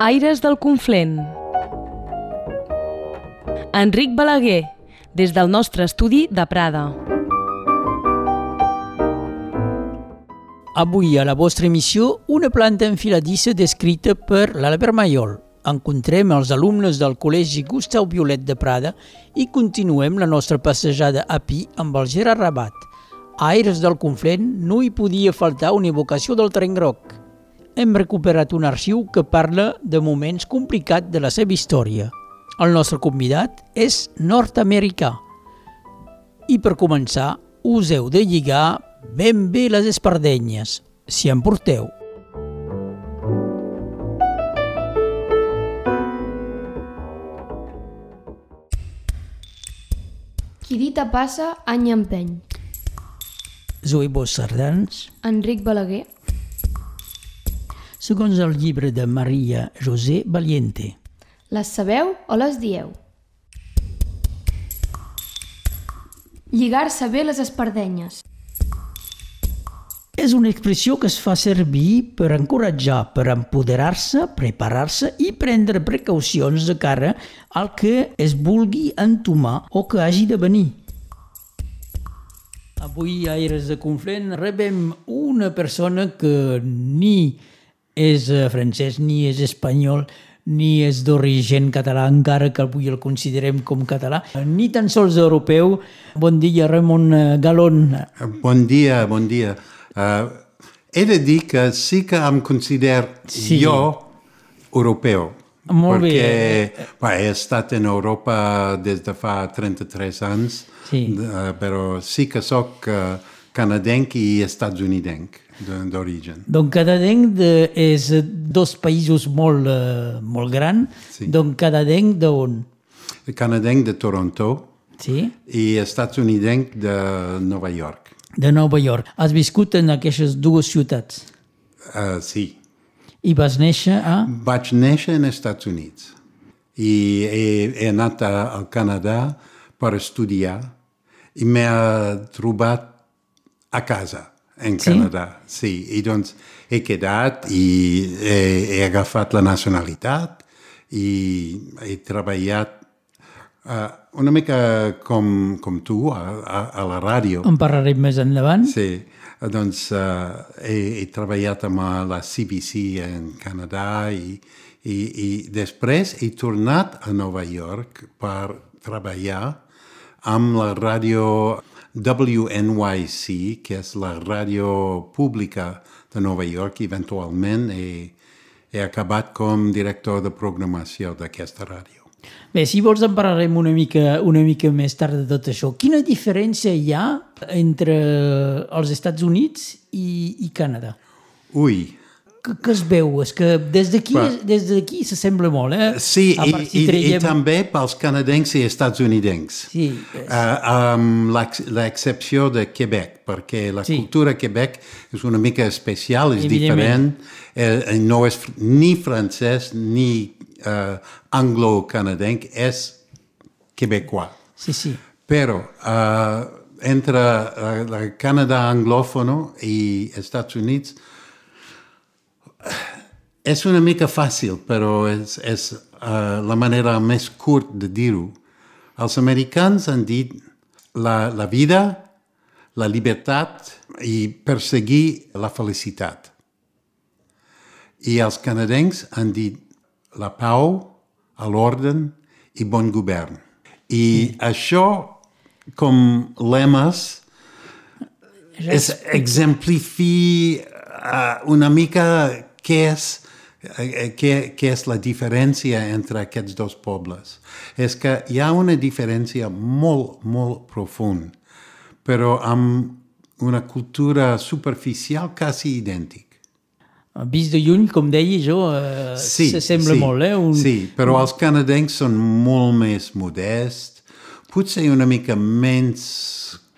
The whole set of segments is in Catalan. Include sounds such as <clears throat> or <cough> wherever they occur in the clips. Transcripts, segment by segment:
Aires del Conflent. Enric Balaguer, des del nostre estudi de Prada. Avui a la vostra emissió una planta enfiladissa descrita per l'Albert Maiol. Encontrem els alumnes del Col·legi Gustau Violet de Prada i continuem la nostra passejada a Pi amb el Gerard Rabat. A Aires del Conflent no hi podia faltar una evocació del tren groc. Hem recuperat un arxiu que parla de moments complicats de la seva història. El nostre convidat és nord-americà. I per començar, us heu de lligar ben bé les espardenyes, si en porteu. Qui dita passa, any empeny. Zoe Bosch Sardans, Enric Balaguer. Segons el llibre de Maria José Valiente. Les sabeu o les dieu? Lligar-se bé les espardenyes. És una expressió que es fa servir per encoratjar, per empoderar-se, preparar-se i prendre precaucions de cara al que es vulgui entomar o que hagi de venir. Avui a Aires de Conflent rebem una persona que ni és eh, francès, ni és espanyol, ni és d'origen català, encara que avui el considerem com català, ni tan sols europeu. Bon dia, Ramon eh, Galón. Bon dia, bon dia. Uh, he de dir que sí que em considero Sí. jo europeu. Molt perquè, bé. he estat en Europa des de fa 33 anys, Sí. uh, però sí que sóc uh, canadenc i estatunidenc de- d'origen. Donc canadenc de, és dos països molt, eh, molt grans. Sí. Donc canadenc d'on? Canadenc de Toronto Sí? i estatunidenc de Nova York. De Nova York. Has viscut en aquestes dues ciutats Uh, sí. i vas néixer a... Vaig néixer als Estats Units i he, he anat a, al Canadà per estudiar i m'he trobat a casa en Sí? Canadà. Sí, i doncs he quedat i he, he agafat la nacionalitat i he treballat uh, una mica com, com tu a, a, a la ràdio. En parlarem més endavant. Sí, doncs uh, he, he treballat amb eh, la CBC en Canadà i, i, i després he tornat a Nova York per treballar amb la ràdio WNYC, que és la ràdio pública de Nova York. Eventualment he, he acabat com director de programació d'aquesta ràdio. Bé, si vols en parlarem una mica, una mica més tard de tot això. Quina diferència hi ha entre els Estats Units i, i Canadà? Ui, Que, que es veu? És que des d'aquí des d'aquí s'assembla molt, eh? Sí, i, i, i traiem- també pels canadencs i estatunidencs. Sí, Uh, amb l'ex- l'excepció de Quebec, perquè la Sí. cultura a Quebec és una mica especial, és diferent, eh, no és ni francès ni uh, anglo-canadenc, és quebecois. sí, sí. Però uh, entre uh, el Canadà anglòfono i Estats Units és una mica fàcil, però és, és uh, la manera més curt de dir-ho. Els americans han dit la, la vida, la llibertat i perseguir la felicitat. I els canadencs han dit la pau, l'ordre i bon govern. I això, com lemes, és exemplifi uh, una mica què és, uh, què, què és la diferència entre aquests dos pobles. És que hi ha una diferència molt, molt profunda, però amb una cultura superficial quasi idèntic. Vist de lluny, com deia jo, eh, s'assembla sí, molt, eh? Un... Sí, però els canadencs són molt més modests, potser una mica menys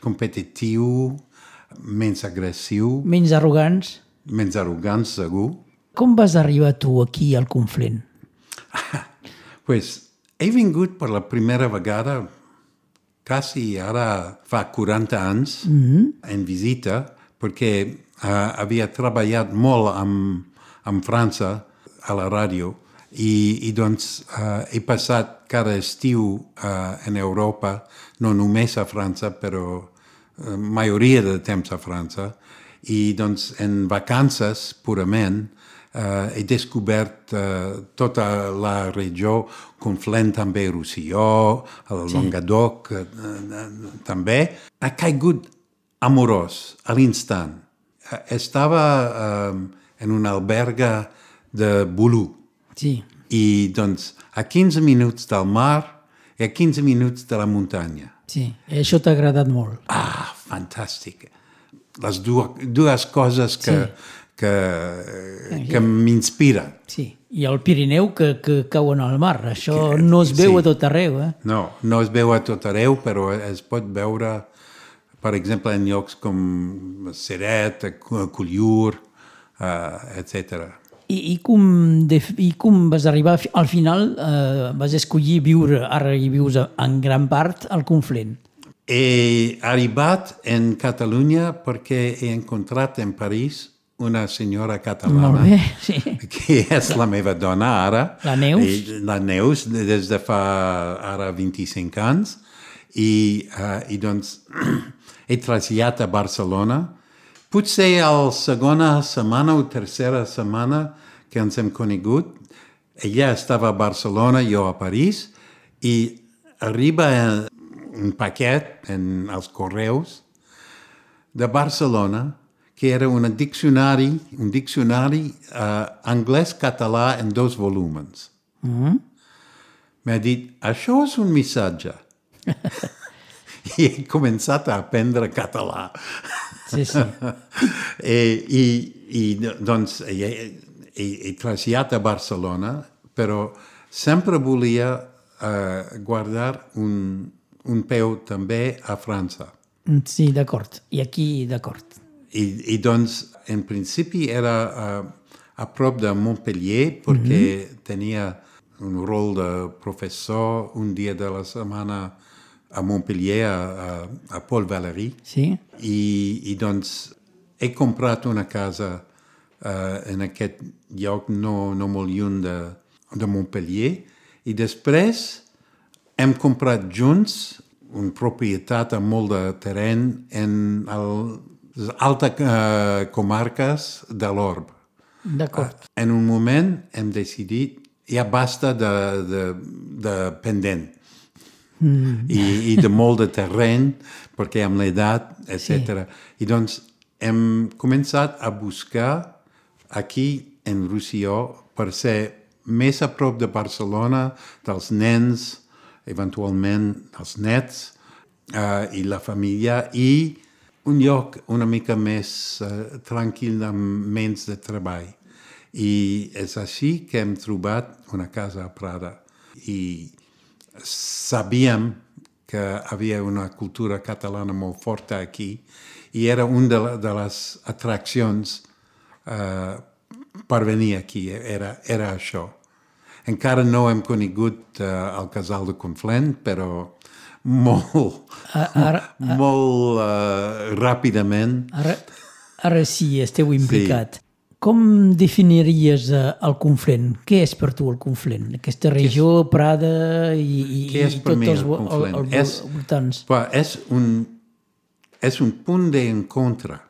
competitiu, menys agressiu, Menys arrogants. menys arrogant, segur. Com vas arribar tu aquí al Conflent? <laughs> pues, he vingut per la primera vegada quasi ara fa 40 anys mm -hmm. en visita perquè uh, havia treballat molt amb, amb França a la ràdio I, i doncs uh, he passat cada estiu uh, en Europa, no només a França, però uh, majoria de temps a França, i doncs en vacances purament uh, he descobert uh, tota la regió conflent també Roussilló, el sí. Languedoc uh, uh, també. Ha caigut amorós a l'instant. Uh, estava uh, en una alberga de Boulou, Sí, i doncs a 15 minuts del mar i a 15 minuts de la muntanya. sí. I això t'ha agradat molt. Ah, fantàstic. Les dues, dues coses que, Sí. Que, que m'inspiren. Sí. I el Pirineu que, que cauen al mar. Això no es veu sí. a tot arreu, eh? No, no es veu a tot arreu, però es pot veure, per exemple, en llocs com Seret, Culliur, uh, etc. I, i, com, de, I com vas arribar al final, eh, vas escollir viure, ara hi vius en gran part al Conflent. He arribat en Catalunya perquè he encontrat en París una senyora catalana bé, sí. que és la meva dona ara. La Neus. I, la Neus, des de fa ara 25 anys. I, uh, i doncs <clears throat> he traslladat a Barcelona. Potser a la segona setmana o tercera setmana que ens hem conegut, ella estava a Barcelona, jo a París, i arriba un paquet en els correus de Barcelona que era un diccionari, un diccionari uh, anglès-català en dos volums. Mm M'ha dit, això és un missatge. <laughs> I he començat a aprendre català. Sí, sí. <laughs> I, i, i doncs he, he, he traslladat a Barcelona, però sempre volia uh, guardar un, un peu també a França. Sí, d'acord. I aquí, d'acord. I, I doncs, en principi era uh, a prop de Montpellier, perquè mm -hmm. tenia un rol de professor un dia de la setmana a Montpellier, a, a, a Paul Valéry. Sí? I, I doncs he comprat una casa uh, en aquest lloc no, no molt lluny de, de Montpellier i després hem comprat junts una propietat amb molt de terreny en el, altes uh, comarques de l'Orb. D'acord. En un moment hem decidit ja basta de, de, de pendent mm. I, i de molt de terreny perquè amb l'edat, etc. Sí. I doncs hem començat a buscar aquí en Roussilló per ser més a prop de Barcelona, dels nens, eventualment dels nets uh, i la família i un lloc una mica més uh, tranquil amb menys de treball. I és així que hem trobat una casa a Prada. I sabíem que havia una cultura catalana molt forta aquí i era una de, de les atraccions uh, per venir aquí, era, era això. Encara no hem conegut uh, el casal de Conflent, però molt, Ara, molt uh, ràpidament ara, ara sí, esteu implicat. Sí. Com definiries eh, el Conflent? Què és per tu el Conflent? Aquesta regió, Prada i, i, Què és i per tots mi els, el Conflent? el, el, És- voltants? Però és un, és un punt d'encontre.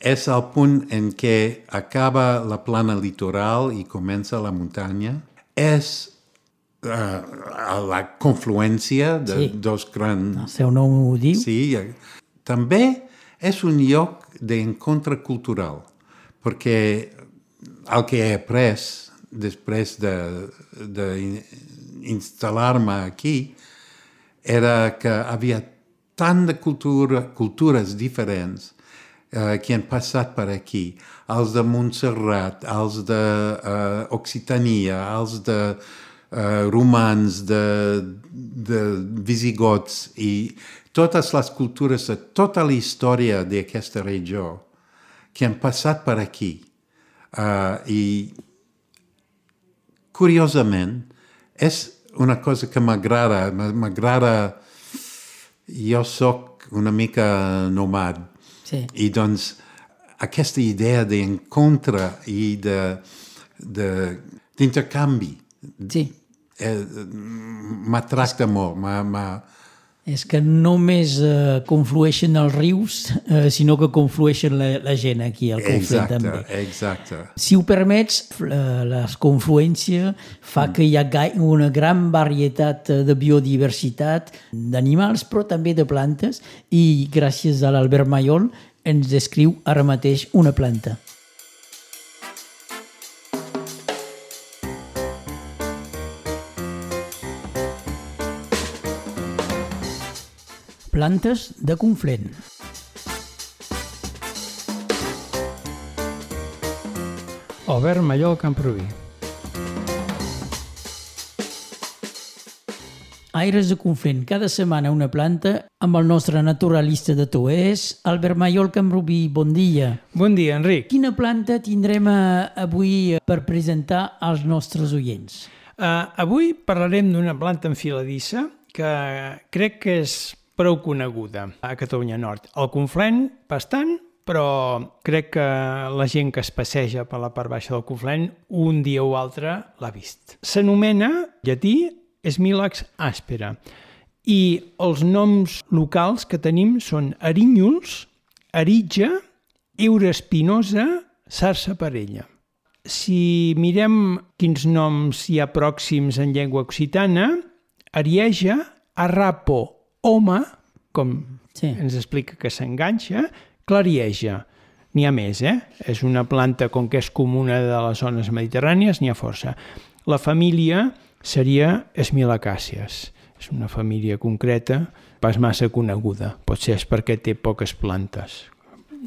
És el punt en què acaba la plana litoral i comença la muntanya. És uh, la confluència de Sí. dos grans... El seu nom ho diu? Sí, eh, també és un lloc d'encontre cultural, perquè el que he après després d'instal·lar-me aquí era que havia tant de cultura, cultures diferents eh, que han passat per aquí. Els de Montserrat, els d'Occitania, els de uh, romans, de, de visigots i totes les cultures de tota la història d'aquesta regió que han passat per aquí. Uh, I curiosament, és una cosa que m'agrada, m'agrada... Jo sóc una mica nomad. Sí. I doncs aquesta idea d'encontre i de, de, d'intercanvi. Sí, Eh, M'atracta molt, m'ha- és que no només eh, conflueixen els rius, eh, sinó que conflueixen la, la gent aquí al conflent Exacte, també. exacte. Si ho permets, eh, la confluència fa que hi ha una gran varietat eh, de biodiversitat d'animals, però també de plantes, i gràcies a l'Albert Mayol ens descriu ara mateix una planta. Plantes de conflent. Albert Mallol Camproví. Aires de Conflent, cada setmana una planta amb el nostre naturalista de Toès, Albert Mayol Camrubí. Bon dia. Bon dia, Enric. Quina planta tindrem eh, avui eh, per presentar als nostres oients? Uh, avui parlarem d'una planta enfiladissa que crec que és prou coneguda a Catalunya Nord. El Conflent, bastant, però crec que la gent que es passeja per la part baixa del Conflent un dia o altre l'ha vist. S'anomena, llatí, Smilax aspera. I els noms locals que tenim són Arinyuls, Aritja, Eurespinosa, Sarsa Parella. Si mirem quins noms hi ha pròxims en llengua occitana, Arieja, Arrapo, Home, com Sí. ens explica que s'enganxa, Clarieja. N'hi ha més, eh? És una planta, com que és comuna de les zones mediterrànies, n'hi ha força. La família seria Esmilacàcies. És una família concreta, pas massa coneguda. Potser és perquè té poques plantes.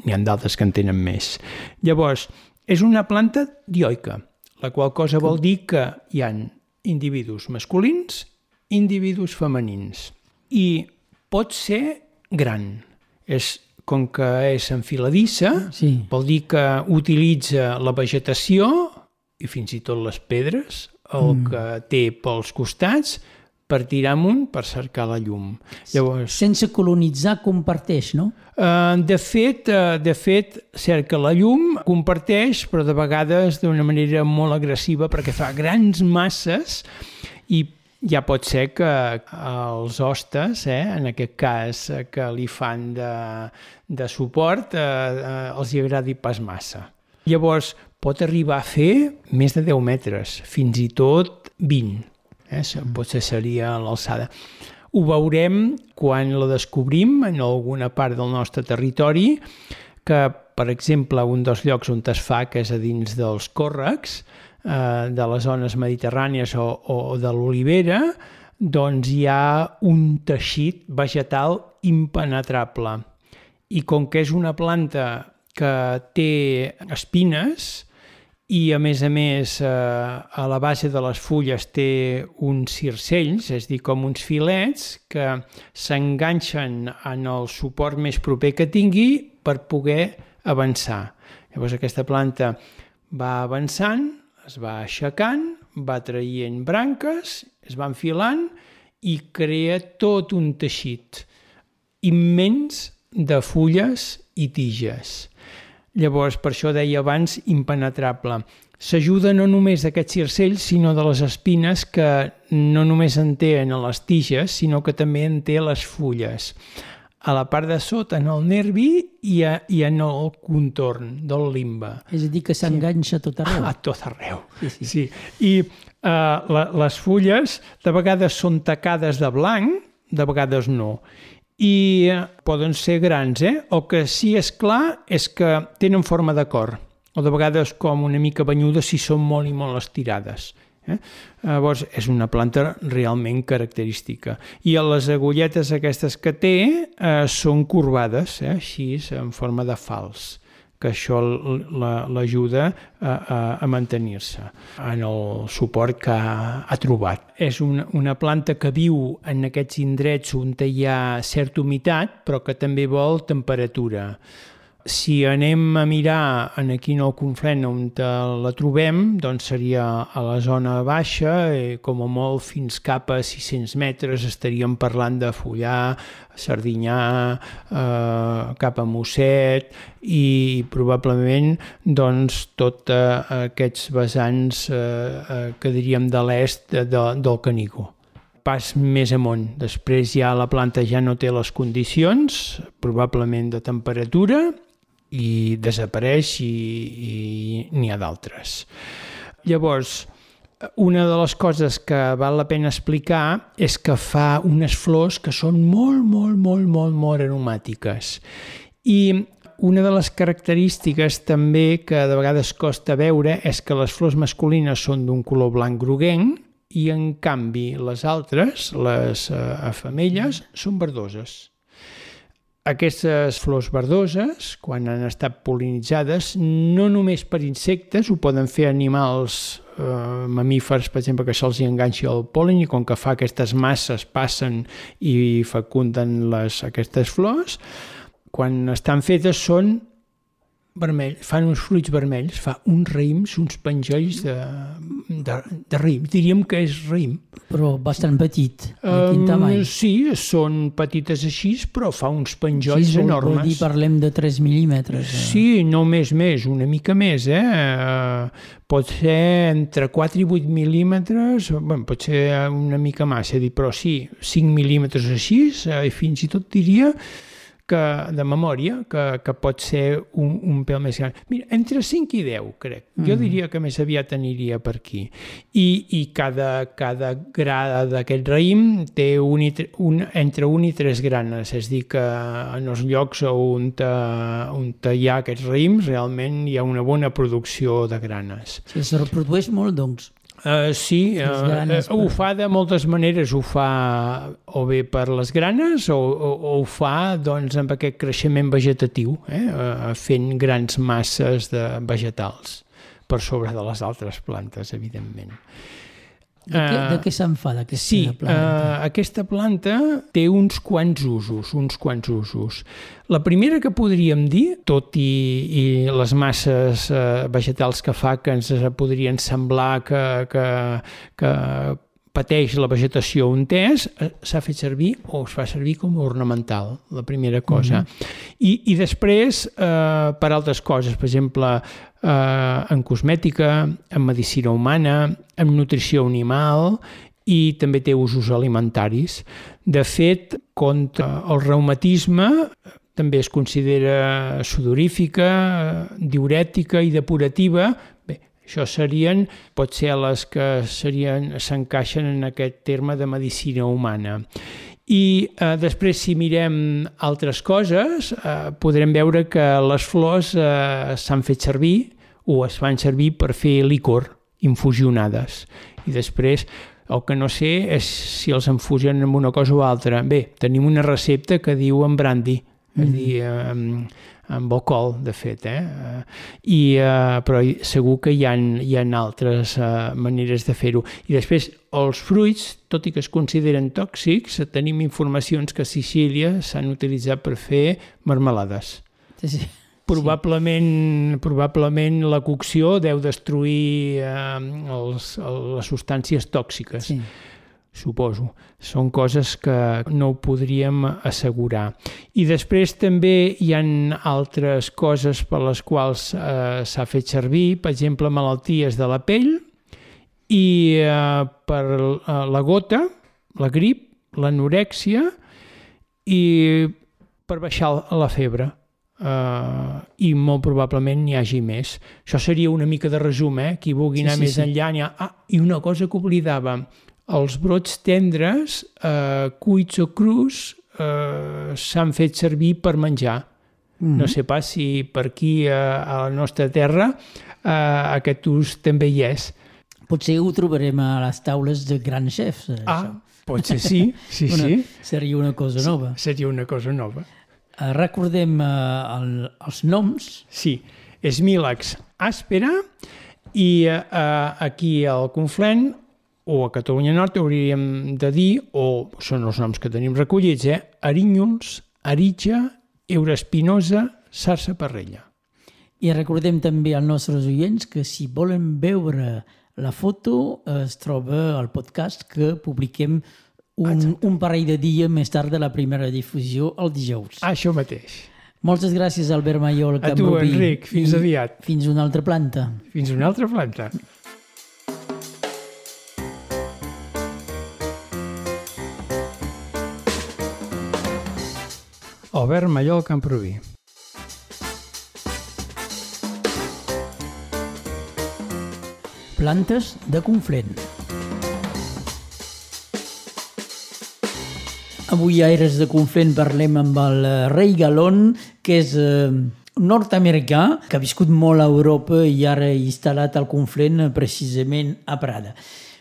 N'hi ha d'altres que en tenen més. Llavors, és una planta dioica, la qual cosa vol dir que hi han individus masculins, individus femenins. I pot ser gran. És, com que és enfiladissa, Sí. vol dir que utilitza la vegetació i fins i tot les pedres, el mm. que té pels costats, per tirar amunt per cercar la llum. Llavors, Sense colonitzar, comparteix, no? Uh, de fet, uh, de fet, cerca la llum, comparteix, però de vegades d'una manera molt agressiva perquè fa grans masses i ja pot ser que els hostes, eh, en aquest cas eh, que li fan de, de suport, eh, eh, els hi agradi pas massa. Llavors, pot arribar a fer més de 10 metres, fins i tot 20. Eh? Potser seria l'alçada. Ho veurem quan la descobrim en alguna part del nostre territori, que, per exemple, un dels llocs on es fa, que és a dins dels còrrecs, eh, de les zones mediterrànies o, o de l'olivera, doncs hi ha un teixit vegetal impenetrable. I com que és una planta que té espines, i a més a més eh, a la base de les fulles té uns circells, és dir, com uns filets que s'enganxen en el suport més proper que tingui per poder avançar. Llavors aquesta planta va avançant, es va aixecant, va traient branques, es va enfilant i crea tot un teixit immens de fulles i tiges. Llavors, per això deia abans, impenetrable. S'ajuda no només d'aquests circells, sinó de les espines que no només en té en les tiges, sinó que també en té les fulles. A la part de sota, en el nervi i, a, i en el contorn del limbe. És a dir, que s'enganxa tot arreu. A tot arreu. Sí, sí. sí. I uh, la, les fulles de vegades són tacades de blanc, de vegades no. I eh, poden ser grans, eh? O que sí és clar és que tenen forma de cor, o de vegades com una mica banyudes si són molt i molt estirades. Eh? Llavors, és una planta realment característica. I les agulletes aquestes que té eh, són corbades, eh? així, en forma de fals que això l'ajuda a, a, a mantenir-se en el suport que ha, ha trobat. És una, una planta que viu en aquests indrets on hi ha certa humitat, però que també vol temperatura. Si anem a mirar en aquí el Conflent on la trobem, doncs seria a la zona baixa, eh, com a molt fins cap a 600 metres estaríem parlant de Fullà, Sardinyà, eh, cap a Mosset i probablement doncs, tot eh, aquests vessants eh, eh, que diríem de l'est de, de, del Canigó pas més amunt. Després ja la planta ja no té les condicions, probablement de temperatura, i desapareix i, i n'hi ha d'altres. Llavors, una de les coses que val la pena explicar és que fa unes flors que són molt, molt, molt, molt, molt aromàtiques. I una de les característiques també que de vegades costa veure és que les flors masculines són d'un color blanc groguenc i en canvi les altres, les eh, femelles, són verdoses. Aquestes flors verdoses, quan han estat polinitzades, no només per insectes, ho poden fer animals eh, mamífers, per exemple, que se'ls enganxi el pol·len i com que fa aquestes masses passen i fecunden les, aquestes flors, quan estan fetes són vermell, fan uns fruits vermells, fa uns raïms, uns penjolls de, de, de raïm. Diríem que és raïm. Però bastant petit. De quin Um, tamany? sí, són petites així, però fa uns penjolls sí, vol- enormes. Vol dir, parlem de 3 mil·límetres. eh? Sí, no més, més, una mica més, eh? Pot ser entre 4 i 8 mil·límetres, bueno, pot ser una mica massa, dir, però sí, 5 mil·límetres així, eh, fins i tot diria que, de memòria, que, que pot ser un, un pèl més gran. Mira, entre 5 i 10, crec. Mm. Jo diria que més aviat aniria per aquí. I, i cada, cada gra d'aquest raïm té un, i, tre- un, entre 1 i 3 granes, és dir, que en els llocs on, te, on te hi ha aquests raïms realment hi ha una bona producció de granes. Sí, es reprodueix molt, doncs. Uh, sí, uh, granes, uh, ho fa de moltes maneres, ho fa o bé per les granes o, o, o ho fa doncs, amb aquest creixement vegetatiu, eh? uh, fent grans masses de vegetals per sobre de les altres plantes, evidentment. De què, Eh, de què se'n fa, d'aquesta Sí, planta? uh, aquesta planta té uns quants usos, uns quants usos. La primera que podríem dir, tot i, i les masses uh, vegetals que fa que ens podrien semblar que, que, que pateix la vegetació un test, eh, s'ha fet servir o es fa servir com a ornamental, la primera cosa. Mm -hmm. I, I després, eh, per altres coses, per exemple, eh, en cosmètica, en medicina humana, en nutrició animal i també té usos alimentaris. De fet, contra el reumatisme també es considera sudorífica, diurètica i depurativa. Això serien, pot ser les que serien s'encaixen en aquest terme de medicina humana. I eh, després, si mirem altres coses, eh, podrem veure que les flors eh, s'han fet servir o es fan servir per fer licor infusionades. I després, el que no sé és si els infusionen amb una cosa o altra. Bé, tenim una recepta que diu en brandy, és a dir, amb, amb alcohol, de fet, eh? I, eh, però segur que hi ha, hi ha altres eh, maneres de fer-ho. I després, els fruits, tot i que es consideren tòxics, tenim informacions que a Sicília s'han utilitzat per fer marmelades. Sí, sí. Probablement, probablement la cocció deu destruir eh, els, les substàncies tòxiques sí. Suposo. Són coses que no ho podríem assegurar. I després també hi han altres coses per les quals eh, s'ha fet servir, per exemple, malalties de la pell i eh, per eh, la gota, la grip, l'anorèxia i per baixar la febre. Uh, i molt probablement n'hi hagi més. Això seria una mica de resum, eh? Qui vulgui Sí, anar sí, més sí. enllà ha... Ah, i una cosa que oblidava, els brots tendres, eh, cuits o crus, eh, s'han fet servir per menjar. Mhm. No sé pas si per aquí, eh, a la nostra terra, eh, aquest ús també hi és. Potser ho trobarem a les taules de grans xefs. eh, Ah, això. pot ser sí, sí, una, sí. Seria una cosa nova. Seria una cosa nova. Eh, recordem eh, el, els noms. Sí, és Milax àspera i eh, aquí al Conflent o a Catalunya Nord hauríem de dir, o són els noms que tenim recollits, eh? Arínyuls, Aritja, Eurespinosa, Sarsa Parrella. I recordem també als nostres oients que si volen veure la foto es troba al podcast que publiquem un, un parell de dia més tard de la primera difusió el dijous. Això mateix. Moltes gràcies, Albert Maiol. A tu. Enric. Fins aviat. Fins una altra planta. Fins una altra planta. Albert Mallol Camproví. Plantes de Conflent. Avui a Eres de Conflent parlem amb el eh, Rei Galón, que és eh, nord-americà, que ha viscut molt a Europa i ara instal·lat al Conflent eh, precisament a Prada.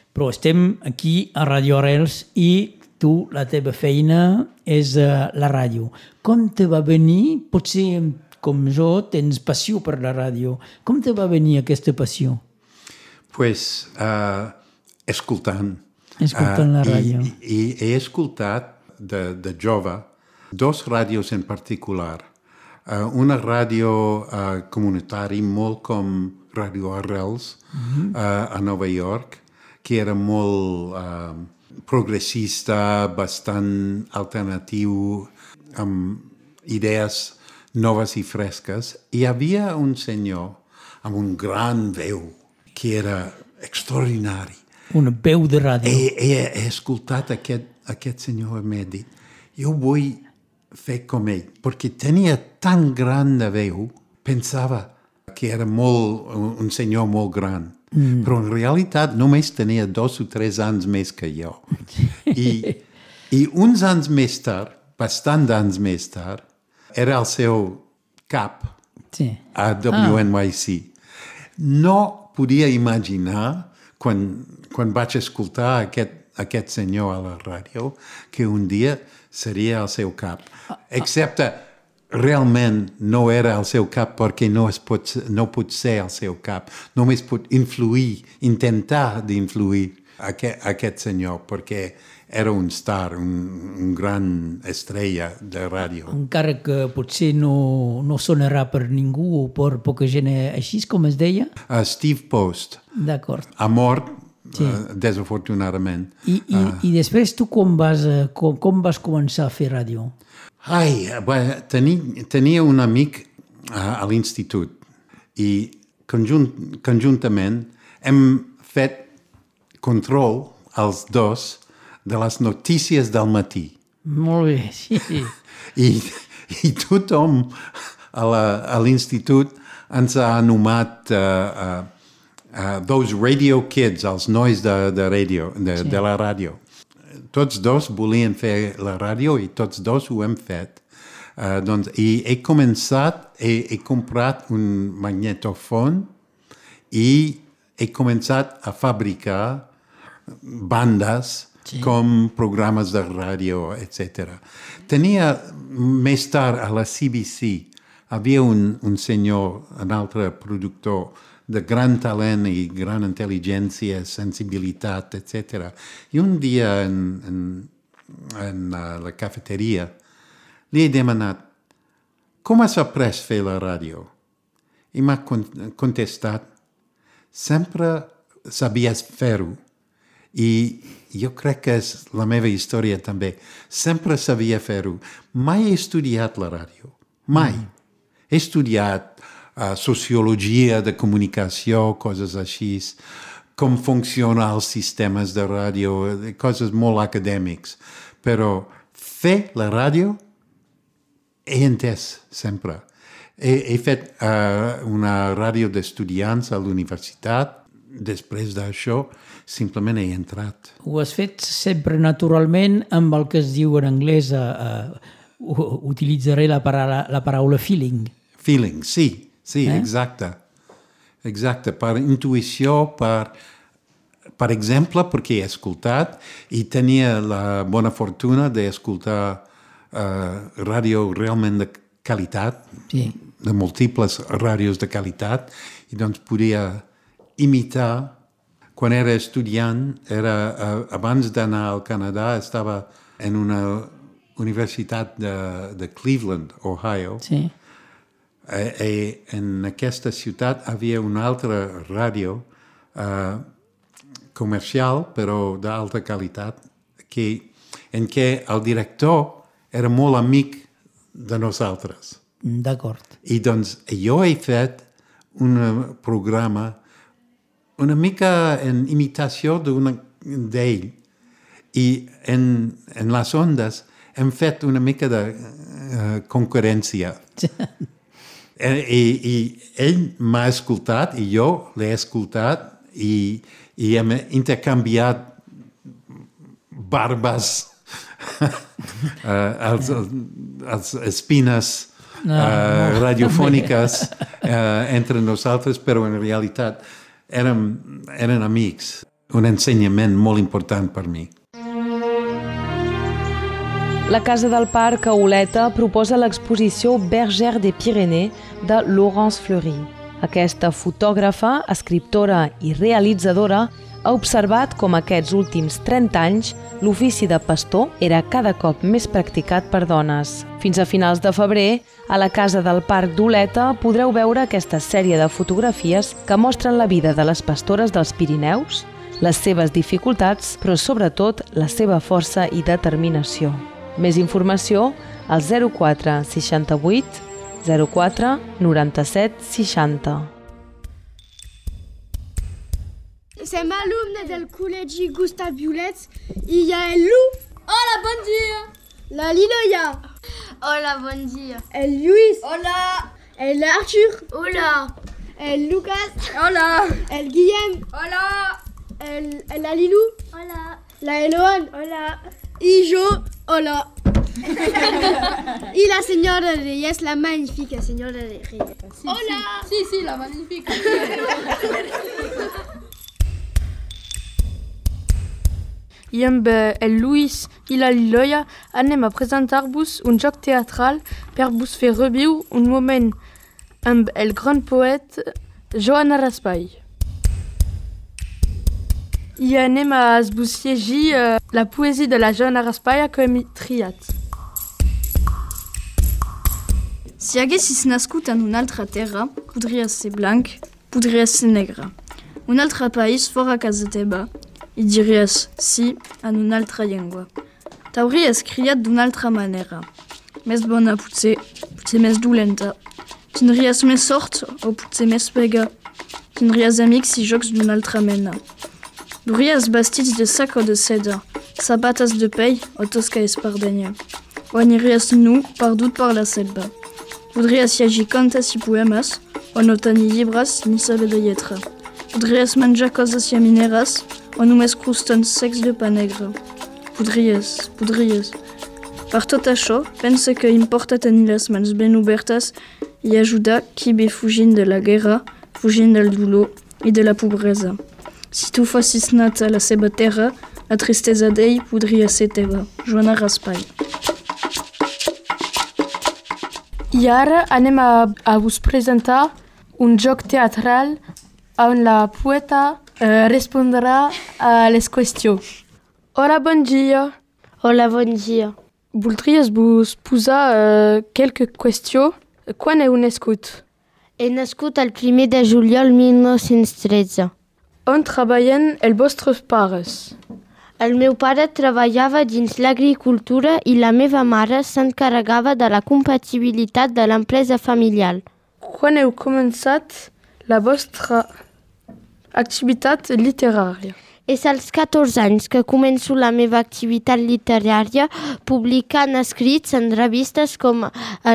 Però estem aquí a Radio Arrels i tu, la teva feina és eh, la ràdio. Com te va venir? Potser, com jo, tens passió per la ràdio. Com te va venir aquesta passió? pues, uh, escoltant. Escoltant la i- ràdio. I, i he escoltat de, de jove dos ràdios en particular. Uh, una ràdio uh, comunitari molt com Radio Arrels uh, a Nova York, que era molt uh, progressista, bastant alternatiu, amb idees noves i fresques. Hi havia un senyor amb un gran veu que era extraordinari. Una veu de ràdio. He, he, he escoltat aquest, aquest senyor i m'he dit, jo vull fer com ell, perquè tenia tan gran de veu, pensava que era molt, un senyor molt gran, mm. però en realitat només tenia dos o tres anys més que jo. I, I uns anys més tard, bastant anys més tard, era el seu cap Sí. a WNYC. No podia imaginar, quan, quan vaig escoltar aquest, aquest senyor a la ràdio, que un dia seria el seu cap. Excepte, realment no era el seu cap perquè no, es pot, no pot ser el seu cap. Només pot influir, intentar d'influir aquest, aquest senyor, perquè era un star, un, un gran estrella de ràdio. Encara que potser no, no sonarà per ningú o per poca gent així, com es deia. Uh, Steve Post, D'acord. ha mort Sí. uh, desafortunadament. I, i, I després tu com vas, eh, com, com vas començar a fer ràdio? Ai, bé, teni, tenia un amic uh, a l'institut i conjunt, conjuntament hem fet control els dos de les notícies del matí. Molt bé, sí. <laughs> I, i tothom a a l'institut ens ha anomenat uh, uh, uh, those radio kids, els nois de, de, radio, de, sí. de la ràdio. Tots dos volien fer la ràdio i tots dos ho hem fet. Uh, doncs, I he començat, he, he comprat un magnetofon i he començat a fabricar bandes sí. com programes de ràdio, etc. Tenia més tard a la CBC havia un, un senyor, un altre productor de gran talent i gran intel·ligència, sensibilitat, etc. I un dia en, en, en la cafeteria li he demanat com has après fer la ràdio? I m'ha con- contestat sempre sabies fer-ho. I jo crec que és la meva història també. Sempre sabia fer-ho. Mai he estudiat la ràdio. Mai. He estudiat uh, sociologia de comunicació, coses així, com funcionen els sistemes de ràdio, eh, coses molt acadèmics. Però fer la ràdio he entès sempre. He, he fet uh, una ràdio d'estudiants a l'universitat. Després d'això, simplement he entrat. Ho has fet sempre naturalment amb el que es diu en anglès, uh, uh, utilitzaré la paraula, la paraula feeling. Feeling, sí, sí, Eh? exacte. Exacte, per intuïció, per, per exemple, perquè he escoltat i tenia la bona fortuna d'escoltar uh, ràdio realment de qualitat, Sí. de múltiples ràdios de qualitat, i doncs podia imitar. Quan era estudiant, era, uh, abans d'anar al Canadà, estava en una universitat de, de Cleveland, Ohio, Sí. Eh, eh, en aquesta ciutat havia una altra ràdio eh, comercial, però d'alta qualitat, que, en què el director era molt amic de nosaltres. D'acord. I doncs jo he fet un programa una mica en imitació d'ell i en, en les ondes hem fet una mica de uh, concurrència. <laughs> I, i, I ell m'ha escoltat i jo l'he escoltat i, i hem intercanviat barbes, uh, <laughs> els, els espines No, uh, radiofòniques uh, <laughs> entre nosaltres, però en realitat érem, eren amics. Un ensenyament molt important per mi. La Casa del Parc a Oleta proposa l'exposició Bergère des Pyrénées de Laurence Fleury. Aquesta fotògrafa, escriptora i realitzadora ha observat com aquests últims 30 anys l'ofici de pastor era cada cop més practicat per dones. Fins a finals de febrer, a la Casa del Parc d'Oleta podreu veure aquesta sèrie de fotografies que mostren la vida de les pastores dels Pirineus, les seves dificultats, però sobretot la seva força i determinació. Més informació al 04 68 04 97 60. C'est ma alumne del collège Gustave Violette. Il y a el Lou. Hola, bon dia. La Liloya. Hola, bon dia. El Luis. Hola. El Arthur. Hola. El Lucas. Hola. El Guillem. Hola. El, el la Lilou. Hola. La Eloane. Hola. Y yo. Hola. y la señora Reyes, la magnifique señora Reyes. Hola. Sí, sí, la magnifique. <laughs> I amb eh, el Luis i la Liloia anem a presentar-vos un joc teatral per vos fer reviure un moment amb el gran poet Joan Raspail. I anem a llegir eh, la poesia de la Raspail que hem triat. Si haguessis nascut en una altra terra, podries ser blanc, podries ser negre. Un altre país fora casa teva, i diries sí en una altra llengua. T'hauries criat d'una altra manera. Més bona, potser, potser més dolenta. Tindries més sort o potser més pega. Tindries amics i jocs d'una altra mena. Duries vestits de sac o de seda, sabates de pell o tosca espardenya. O aniries nu, perdut per la selva. Podries llegir contes i poemes, o no tenir llibres ni saber de lletra. Podries menjar coses llamineres, o només crostons secs de pa negre. Podries, podries. Per tot això, pensa que importa tenir les mans ben obertes i ajudar qui ve fugint de la guerra, fugint del dolor i de la pobresa. Si tu fossis nat a la seva terra, la tristesa d'ell podria ser teva. Joana Raspail. I ara anem a, a vos presentar un joc teatral on la poeta eh, respondrà a les qüestions. Hola, bon dia. Hola, bon dia. Voldries vos posar eh, quelques qüestions? Quan heu nascut? He nascut el primer de juliol 1913. On treballen els vostres pares? El meu pare treballava dins l'agricultura i la meva mare s'encarregava de la compatibilitat de l'empresa familiar. Quan heu començat la vostra activitat literària? És als 14 anys que començo la meva activitat literària publicant escrits en revistes com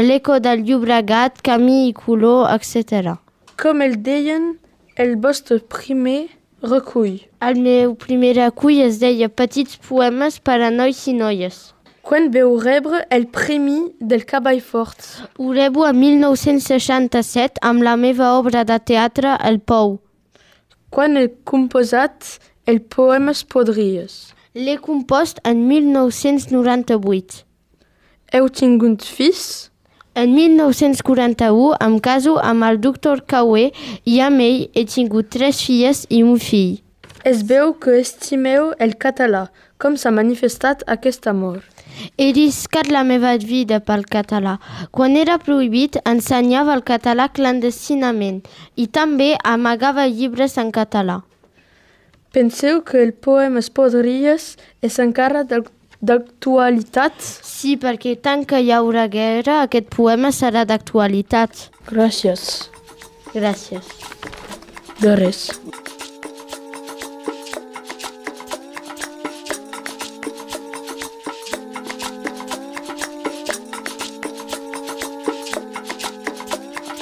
L'Eco del Llobregat, Camí i Color, etc. Com el deien, el vostre primer recull. El meu primer recull es deia Petits poemes per a nois i noies. Quan veu rebre el premi del Cavall Fort? Ho rebo en 1967 amb la meva obra de teatre El Pou. Quan heu composat el Poemes Podries? L'he compost en 1998. Heu tingut fills? En 1941 em caso amb el doctor Caué i amb ell he tingut tres filles i un fill. Es veu que estimeu el català. Com s'ha manifestat aquest amor? He riscat la meva vida pel català. Quan era prohibit, ensenyava el català clandestinament i també amagava llibres en català. Penseu que el poema Podries és encara d'actualitat? Sí, perquè tant que hi haurà guerra, aquest poema serà d'actualitat. Gràcies. Gràcies. De res.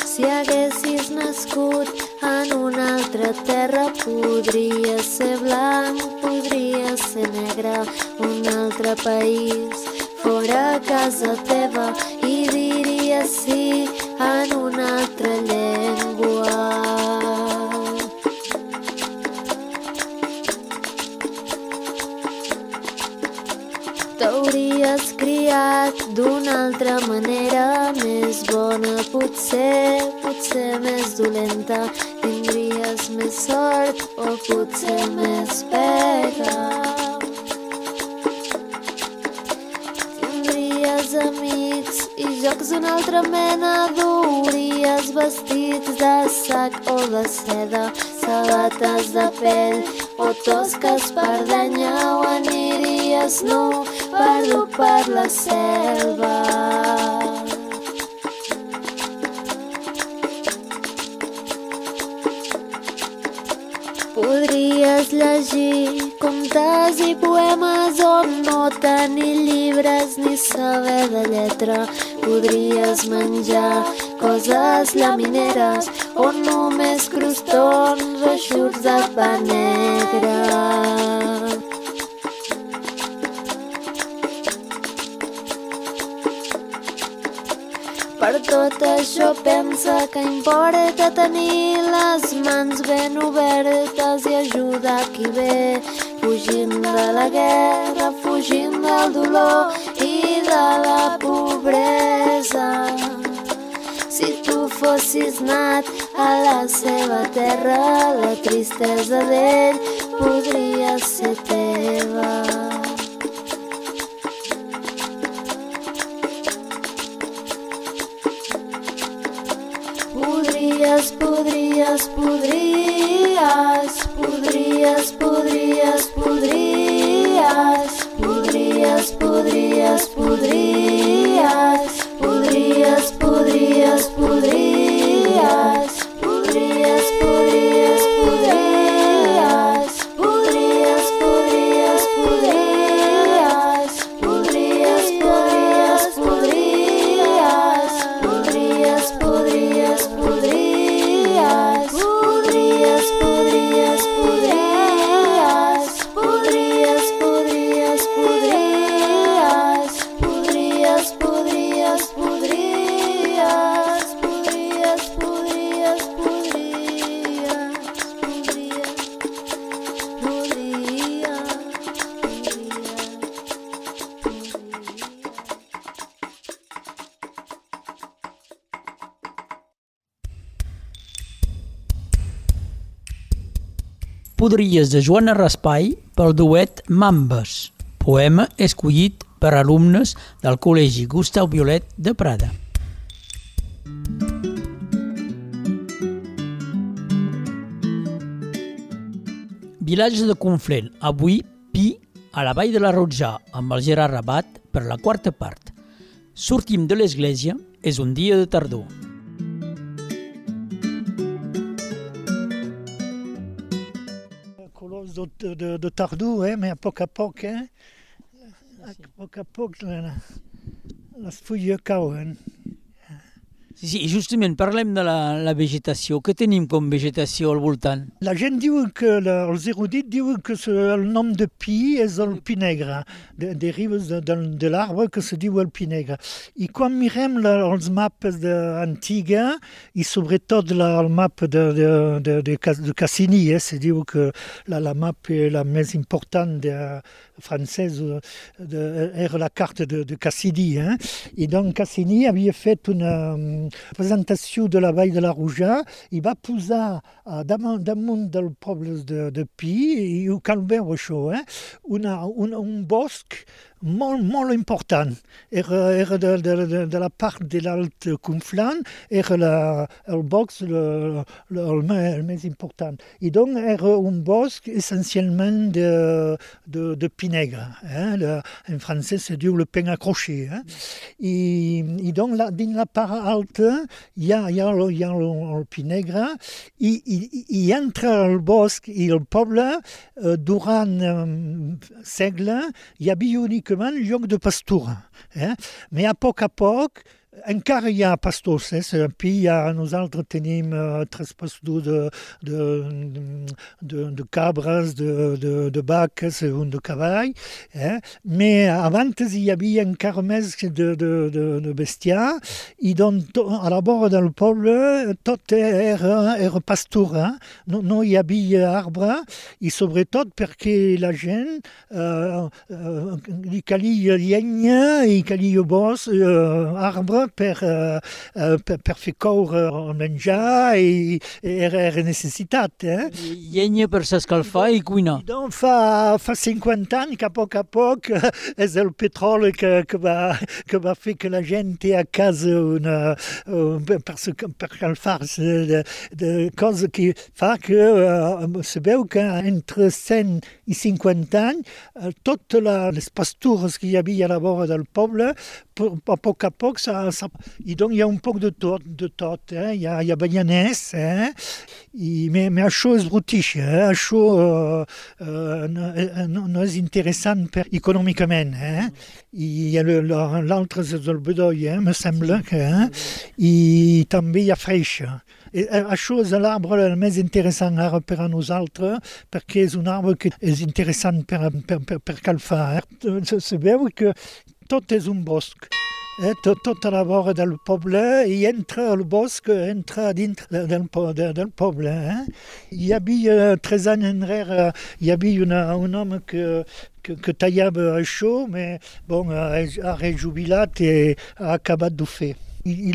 Si haguessis nascut en una altra terra, podria ser blanc, podria ser negre, un altre país fora casa teva i diries sí en una altra llengua. Criat d'una altra manera, més bona potser, potser més dolenta. Tindries més sort o potser més pega. Tindries amics i jocs d'una altra mena, duries vestits de sac o de seda, sabates de pell o tosques per danya o aniries nu perdut per la selva. Podries llegir contes i poemes o no tenir llibres ni saber de lletra. Podries menjar coses lamineres o només crostons o xurts de pa negre. Tot això pensa que importa tenir les mans ben obertes i ajudar qui ve, fugint de la guerra, fugint del dolor i de la pobresa. Si tu fossis nat a la seva terra, la tristesa d'ell podria ser teva. podrías, podrías, podrías. Podries de Joana Raspai pel duet Mambes, poema escollit per alumnes del Col·legi Gustau Violet de Prada. Vilatge de Conflent, avui Pi, a la Vall de la Rotjà, amb el Gerard Rabat, per la quarta part. Sortim de l'església, és un dia de tardor. de, de, hein, mais à poc à poc, hein, à poc à poc, la, la, la Sí, justament parlem de la, la vegetació. Què tenim com vegetació al voltant? La gent diu que, la, els erudits diuen que se, el nom de pi és el pi negre, de, derives de, de, de l'arbre que se diu el pi negre. I quan mirem la, els mapes de, antiga, i sobretot la, el map de, de, de, de, de Cassini, eh, se diu que la, la map la més important de, francesa de, era la carta de, de Cassini. Eh? I donc Cassini havia fet una presentació de la Vall de la Rouja i va posar uh, damunt, damunt del poble de, Pi, i ho cal veure això, eh? una, un, bosc molt, molt important. Era, de, la part de l'alt Conflant, era la, el le, le, el, important. I donc era un bosc essencialment de, de, de. Eh? En francès se diu le pen accroché. Eh? I, i donc la, la part alta hi ha, hi ha, el, hi ha el, el pi negre i, i, i entre el bosc i el poble eh, durant eh, segle hi havia únicament lloc de pastura. Eh? Mais a poc a poc encara hi ha pastors, eh? Hi ha, nosaltres tenim tres pastors de, de, de, de cabres, de, de, de vaques, un de cavall, eh? mais abans hi havia encara més de, de, de, de bestiar i doncs a la vora del poble tot era, era pastura, no, no hi havia arbre i sobretot perquè la gent uh, uh, li calia llenya i calia bosc, uh, arbre per, uh, per, per fer coure el menjar i, era, era necessitat. Eh? Llenya per s'escalfar i cuinar. I doncs fa, fa 50 anys que a poc a poc és el petroli que, que, va, que va fer que la gent té a casa una, per, per calfar-se de, de cosa que fa que uh, se veu que entre 100 i 50 anys uh, totes les pastures que hi havia a la vora del poble poc a poc, ça, ça, i donc hi ha un poc de tot, de tot eh? hi, ha, hi ha ballaners, eh? I, mais, mais això és brutix, eh? això uh, uh, no, no és interessant per, econòmicament. Eh? I l'altre és el bedoll, eh? me sembla, que, eh? i també hi ha freixa. I, això és l'arbre el més interessant ara per a nosaltres, perquè és un arbre que és interessant per, per, per, per calfar. Eh? Se, se veu que tot és un bosc. Eh, tot, tota la vora del poble i entre el bosc, entra dintre del, del, del poble. Eh? Hi havia, tres anys enrere, hi havia un home que, que, que tallava això, però bon, ha rejubilat i ha d'ho fer.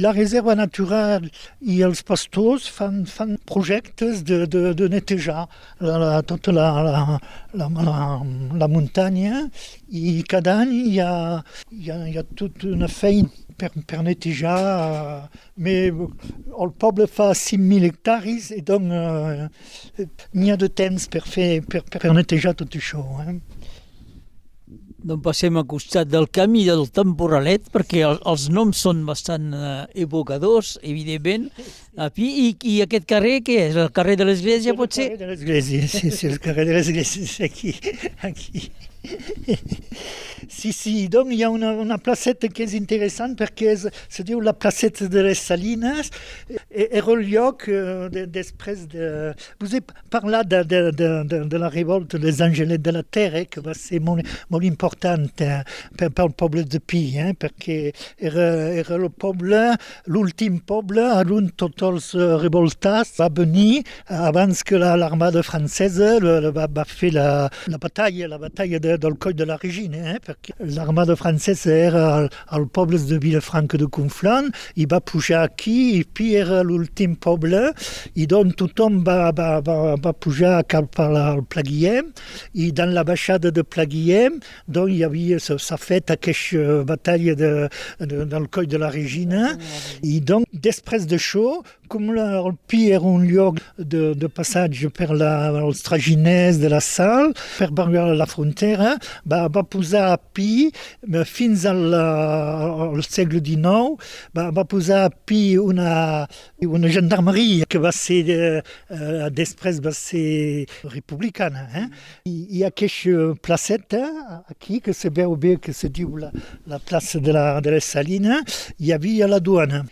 La reserva natural i els pastors fan, fan projectes de, de, de la, la, tota la, la, la, la, la muntanya i cada any hi mais el poble fa 5.000 hectares i donc uh, n'hi ha de temps per, fer, per, per netejar tot això. Eh? Doncs passem a costat del camí del temporalet, perquè el, els noms són bastant eh, evocadors, evidentment. I, i, I aquest carrer, què és? El carrer de l'Església, pot ser? El carrer de l'Església, sí, sí, el carrer de l'Església, és aquí, aquí. <laughs> Sí, sí, donc hi ha una, una placeta que és interessant perquè és, se diu la placeta de les Salines. Era el lloc eh, de, després de... Vous he parlat de, de, de, de, de la revolta dels Angelets de la Terra, que va ser molt, molt important eh, per, per el poble de Pi, eh, perquè era, era el poble, l'últim poble on tots els revoltats va venir abans que l'armada francesa va, va fer la, la batalla, la batalla de, del coll de la Regina, eh, perquè l'armada francesa era al, poble de Vilafranca de Conflent, i va pujar aquí, i Pi era l'últim poble, i doncs tothom va, va, va, va pujar cap al Plaguiem, i dans la baixada de Plaguiem, doncs hi havia, s'ha fet aquesta batalla de, de, del coll de la Regina, i doncs després d'això, com el Pi era un lloc de, de passatge per la, els traginers de la Sal, per barriar la frontera, va, va posar a Pi, fins al, al segle XIX, va, va posar a Pi una, una gendarmeria que va ser, eh, després va ser republicana. Eh? I, hi ha aquesta placeta aquí, que se veu bé que se diu la, la plaça de, la, de les Salines, hi havia la duana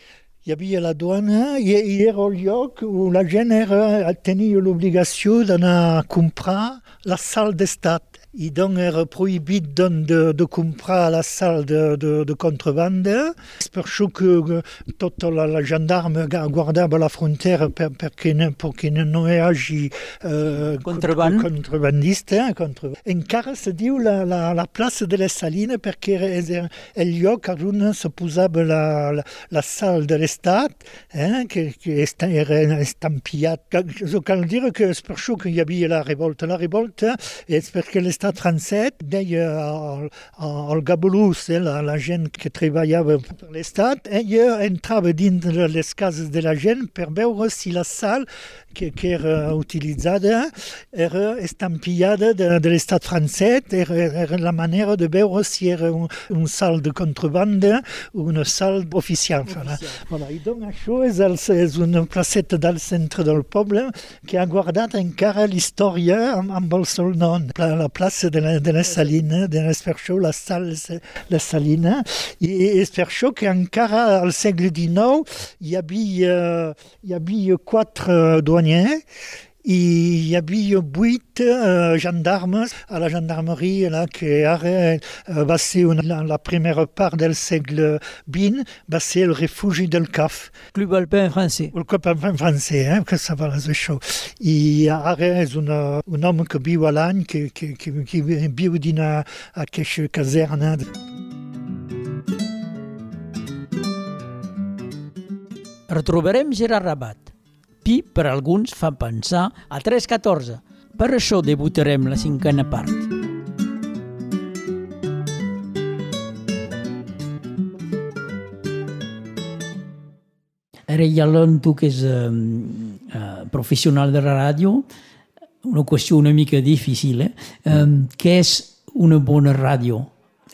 hi havia la duana i, i era el lloc on la gent era, tenia l'obligació d'anar a comprar la sal d'estat. I donc era prohibit donc de, de comprar la sal de, de, de contrabanda. És per això que tota la, la gendarme guardava la frontera per, perquè, no, perquè no hi hagi eh, Contraband. contrabandista. Contra... Encara se diu la, la, la plaça de les Salines perquè era el lloc on se posava la, la, la sal de l'estat, eh, que, que era estampillat. Això cal dir que és per això que hi havia la revolta. La revolta és perquè l'estat l'estat francès, deia al, al Gabolús, eh, la, la gent que treballava per l'estat, ella entrava dins les cases de la gent per veure si la sal que, que era utilitzada era estampillada de, de l'estat francès, era, era la manera de veure si era un, un sal de contrabanda o una sal oficial. Voilà. Voilà. I doncs això és, el, és una placeta del centre del poble que ha guardat encara l'història amb, amb el seu nom, la, la plaça de la, de la Salina, de això la sal, la Salina, i és per això que encara al segle XIX hi havia, hi havia quatre douaniers i hi havia vuit uh, gendarmes a la gendarmeria là, que ara uh, va ser una, la, la primera part del segle XX, va ser el refugi del CAF. Club Alpin francès. El Club Alpin francès, eh, que ça va això. I ara és una, un home que viu a l'any, que, que, que, que viu dins aquesta caserna. Retrobarem Gerard Rabat. Pi, per alguns, fa pensar a 3.14. Per això debutarem la cinquena part. Ara ja l'on tu que és eh, eh, professional de la ràdio, una qüestió una mica difícil, eh? eh què és una bona ràdio?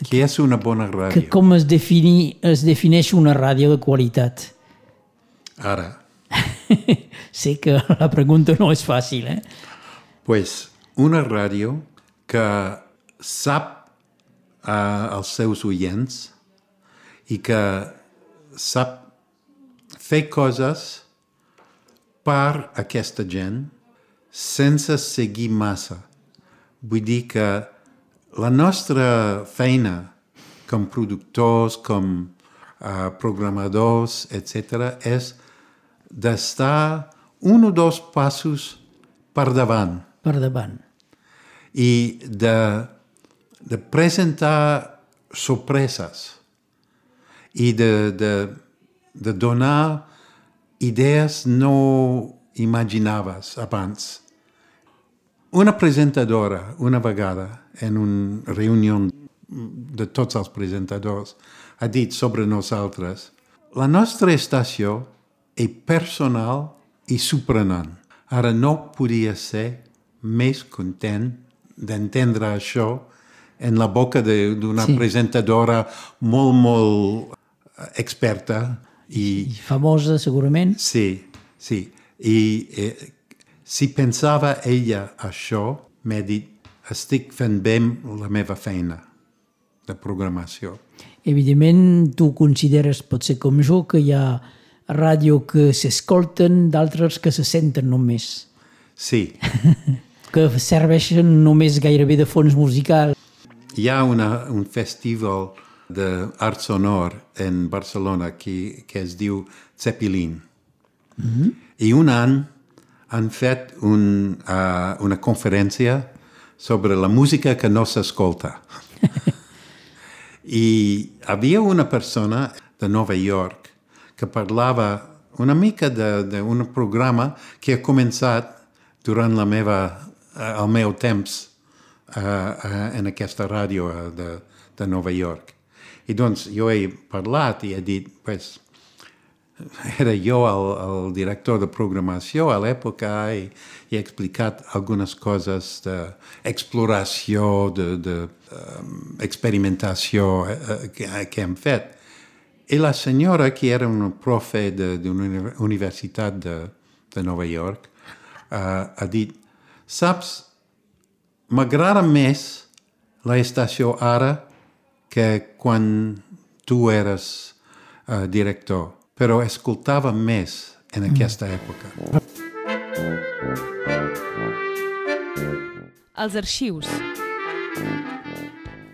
Què és una bona ràdio? Que com es, defini, es defineix una ràdio de qualitat? Ara. <laughs> sé que <laughs> la pregunta no és fàcil, eh? Pues una ràdio que sap uh, els seus oients i que sap fer coses per aquesta gent sense seguir massa. Vull dir que la nostra feina com productors, com uh, programadors, etc., és d'estar un o dos passos per davant. Per davant. I de, de presentar sorpreses i de, de, de donar idees no imaginaves abans. Una presentadora, una vegada, en una reunió de tots els presentadors, ha dit sobre nosaltres la nostra estació és personal i sorprenent. Ara no podia ser més content d'entendre això en la boca d'una sí. presentadora molt, molt experta. I, I famosa, segurament. Sí, sí. I eh, si pensava ella això, m'ha dit, estic fent bé la meva feina de programació. Evidentment, tu consideres, potser com jo, que hi ha ràdio que s'escolten, d'altres que se senten només. Sí. <laughs> que serveixen només gairebé de fons musical. Hi ha una, un festival d'art sonor en Barcelona que, que es diu Zeppelin. Mm -hmm. I un any han fet un, uh, una conferència sobre la música que no s'escolta. <laughs> I havia una persona de Nova York que parlava una mica d'un programa que ha començat durant la meva, uh, el meu temps uh, uh, en aquesta ràdio de, de Nova York. I doncs jo he parlat i he dit, pues, era jo el, el director de programació a l'època i, i he explicat algunes coses d'exploració, de, de um, experimentació uh, que, que hem fet. I la senyora, que era una profe d'una universitat de, de Nova York, uh, ha dit, saps, m'agrada més la estació ara que quan tu eres uh, director, però escoltava més en aquesta època. Els arxius.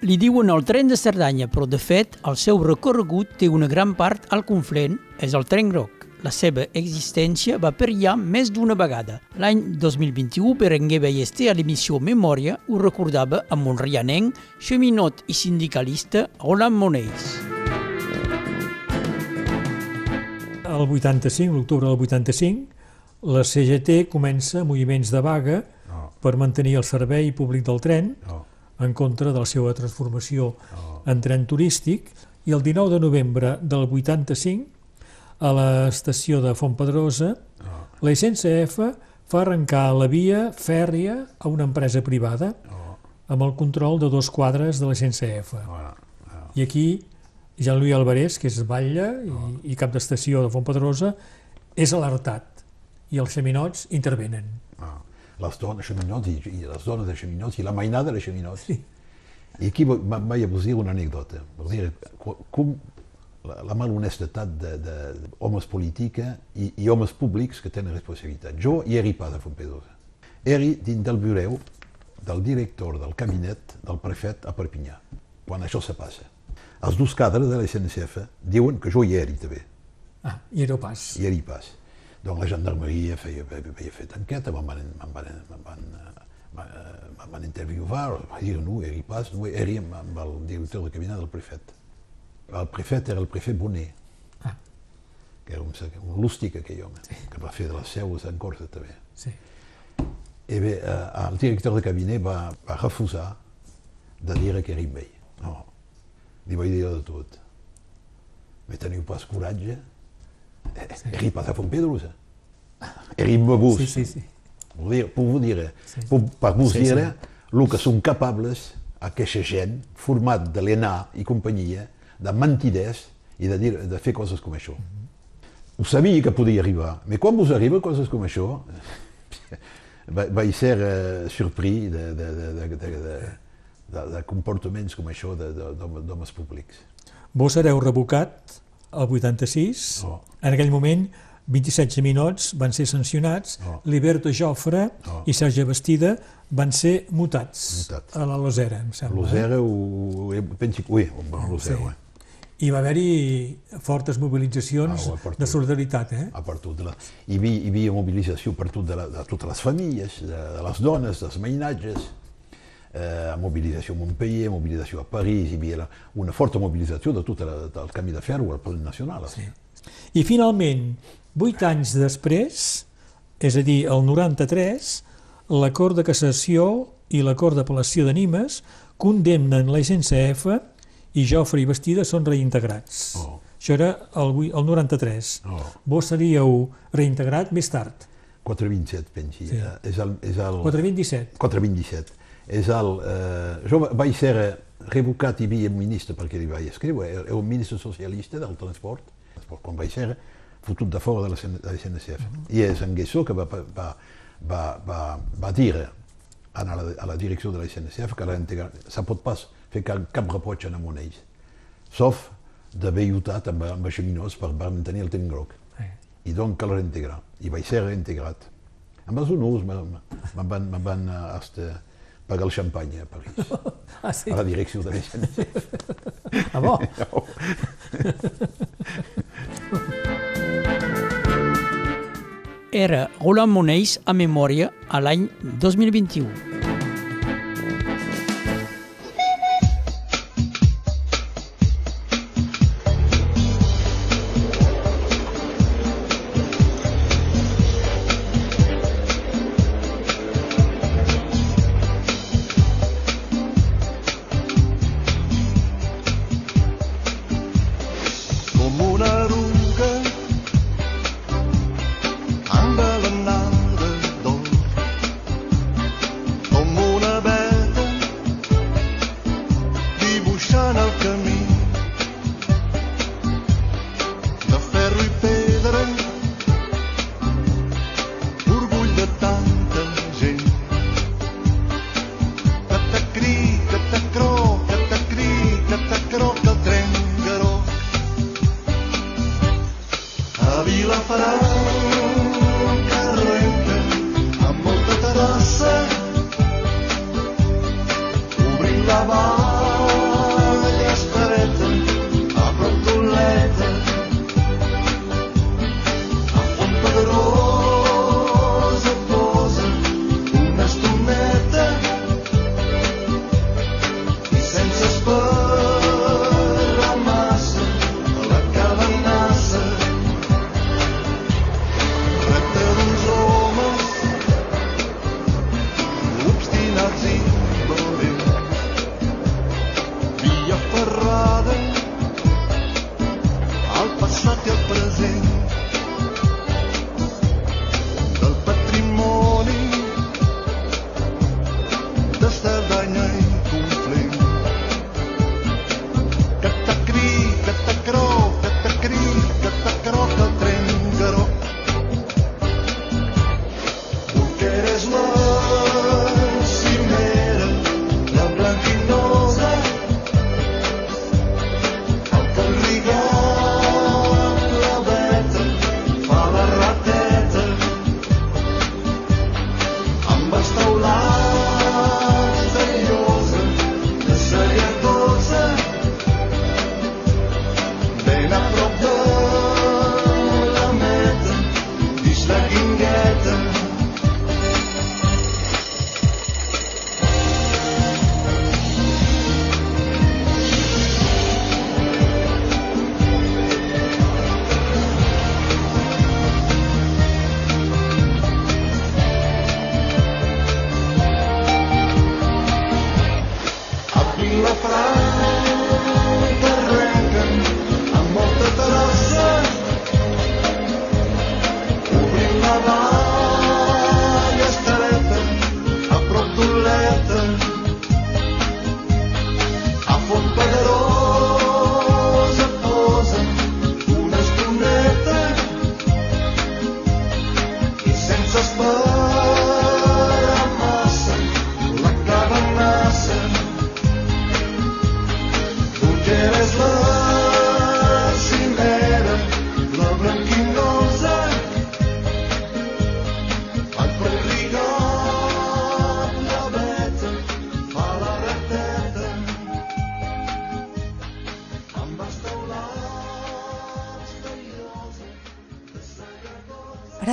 Li diuen el tren de Cerdanya, però de fet el seu recorregut té una gran part al Conflent, és el tren groc. La seva existència va perillar més d'una vegada. L'any 2021, Berenguer Ballester, a l'emissió Memòria, ho recordava amb un rianenc, cheminot i sindicalista Roland Monells. El 85, l'octubre del 85, la CGT comença moviments de vaga no. per mantenir el servei públic del tren, no. En contra de la seva transformació en tren turístic. I el 19 de novembre del 85 a l'estació de Fontpedrosa la SNCF fa arrencar la via fèrria a una empresa privada amb el control de dos quadres de la SNCF. I aquí Jean-Louis Alvarez, que és batlle i, i cap d'estació de Fontpedrosa, és alertat i els xaminots intervenen. Les dones xaminots i, i les dones de xaminots i la mainada de xaminots. Sí. I a vos dir una anècdota. Vull dir, co- com la, la malhonestetat d'homes política i, i homes públics que tenen responsabilitat. Jo hi eri pas a Fontpedrosa. Eri dins del bureau del director del cabinet del prefet a Perpinyà, quan això se passa. Els dos cadres de la SNCF diuen que jo hi eri també. Ah, i era pas. Hi eri pas. Donc la gendarmeria feia, feia fet enquesta, me'n van, van, van, me'n van interviewar, vaig dir no, eri pas, no, eri amb, el director de cabinet del prefet. El prefet era el prefet Bonet, Ah. que era un, un lústic aquell home, sí. que va fer de les seues en Corsa també. Sí. I bé, eh, el director de cabinet va, va refusar de dir que era ell. No, li vaig dir de tot. Me teniu pas coratge? Eri pas a Fontpedrosa. Eri amb vos. Sí, sí, sí. Vull dir, vos dir, Sí. per, vos Sí, dir sí. el que són capables aquesta gent format de l'ENA i companyia de mentiders i de, dir, de fer coses com això. Ho sabia que podia arribar, però quan vos arriba coses com això, <laughs> va- vaig ser eh, surpris de, de, de, de, de, de, de, de comportaments com això d'homes públics. Vos sereu revocat el 86. No. En aquell moment, 27 minuts van ser sancionats, No. Liberto Jofre No. i Sergi Bastida van ser mutats, Mutats. a la Losera, em sembla. L'Osera, ho, ho, penso que... Ui, l'Osera, Sí. sí. I va haver-hi fortes mobilitzacions Ah, per de solidaritat, eh? a per tot de la... Hi havia, hi havia mobilització per tot de, la, de totes les famílies, de, de les dones, dels mainatges, eh, mobilització a Montpellier, mobilització a París, hi havia una forta mobilització de tot la, del camí de ferro al Pol Nacional. Sí. I finalment, vuit anys després, és a dir, el 93, la Cort de Cassació i la Cort d'Apel·lació de Nimes condemnen la SNCF i Jofre i Bastida són reintegrats. Oh. Això era el, el 93. Oh. Vos seríeu reintegrat més tard. 427, pensi. Sí. Eh, és el, és el... 427. 427. És el... Eh, jo vaig ser eh, revocat i un ministre perquè li vaig escriure, era un ministre socialista del transport, quan vaig ser fotut de fora de la, CN de la CNCF. I és en Guessó que va, va, va, va, va dir a la, a la direcció de la CNCF que se pot pas fer cap, cap reproig a ells, sauf d'haver lluitat amb, amb els xaminots per, per mantenir el temps groc. I donc cal reintegrar. I vaig ser reintegrat. Amb els honors me'n van, me van eh, hasta pagar el xampany a París, <laughs> Ah, sí? a la direcció de la CNCF. Ah, bo? <laughs> Era Roland Moneix a memòria a l'any 2021.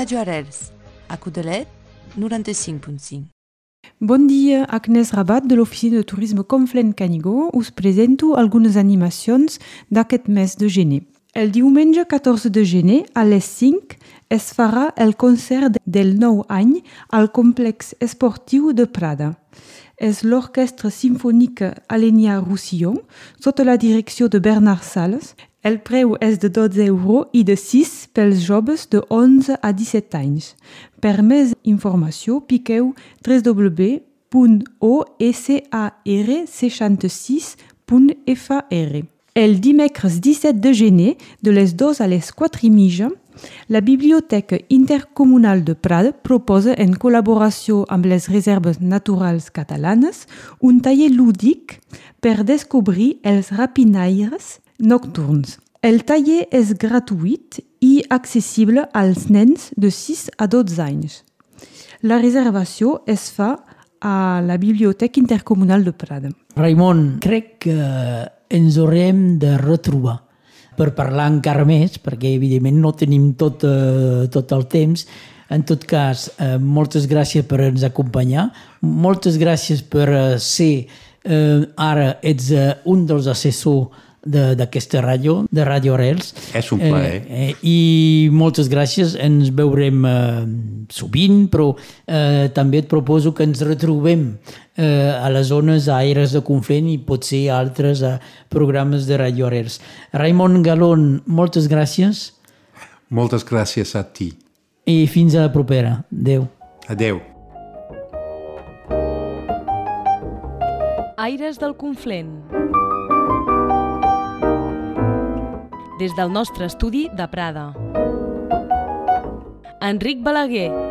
Radio Arels, a Codelet, 95.5. Bon dia, Agnès Rabat de l'Oficina de Turisme Conflent Canigó us presento algunes animacions d'aquest mes de gener. El diumenge 14 de gener, a les 5, es farà el concert del nou any al complex esportiu de Prada. És l'Orchestre Simfonique Alenia Roussillon, sota la direcció de Bernard Sales. El preu és de 12 euros i de 6 pels joves de 11 a 17 anys. Per més informació, piqueu www.osar66.fr. El dimecres 17 de gener, de les 2 a les 4 i mitja, la Biblioteca Intercomunal de Prada proposa, en col·laboració amb les reserves naturals catalanes, un taller lúdic per descobrir els rapinaires nocturns. El taller és gratuït i accessible als nens de 6 a 12 anys. La reservació es fa a la Biblioteca Intercomunal de Prada. Raimon, crec que ens haurem de retrobar per parlar encara més, perquè evidentment no tenim tot, eh, tot el temps. En tot cas, eh, moltes gràcies per ens acompanyar, moltes gràcies per eh, ser, eh, ara ets eh, un dels assessors d'aquesta ràdio, de Ràdio Arels. És un plaer. Eh, eh, I moltes gràcies, ens veurem eh, sovint, però eh, també et proposo que ens retrobem eh, a les zones aires de Conflent i potser a altres eh, programes de Ràdio Arels. Raimon Galón, moltes gràcies. Moltes gràcies a ti. I fins a la propera. Adéu. Adéu. Aires del Conflent. Des del nostre estudi de Prada. Enric Balaguer.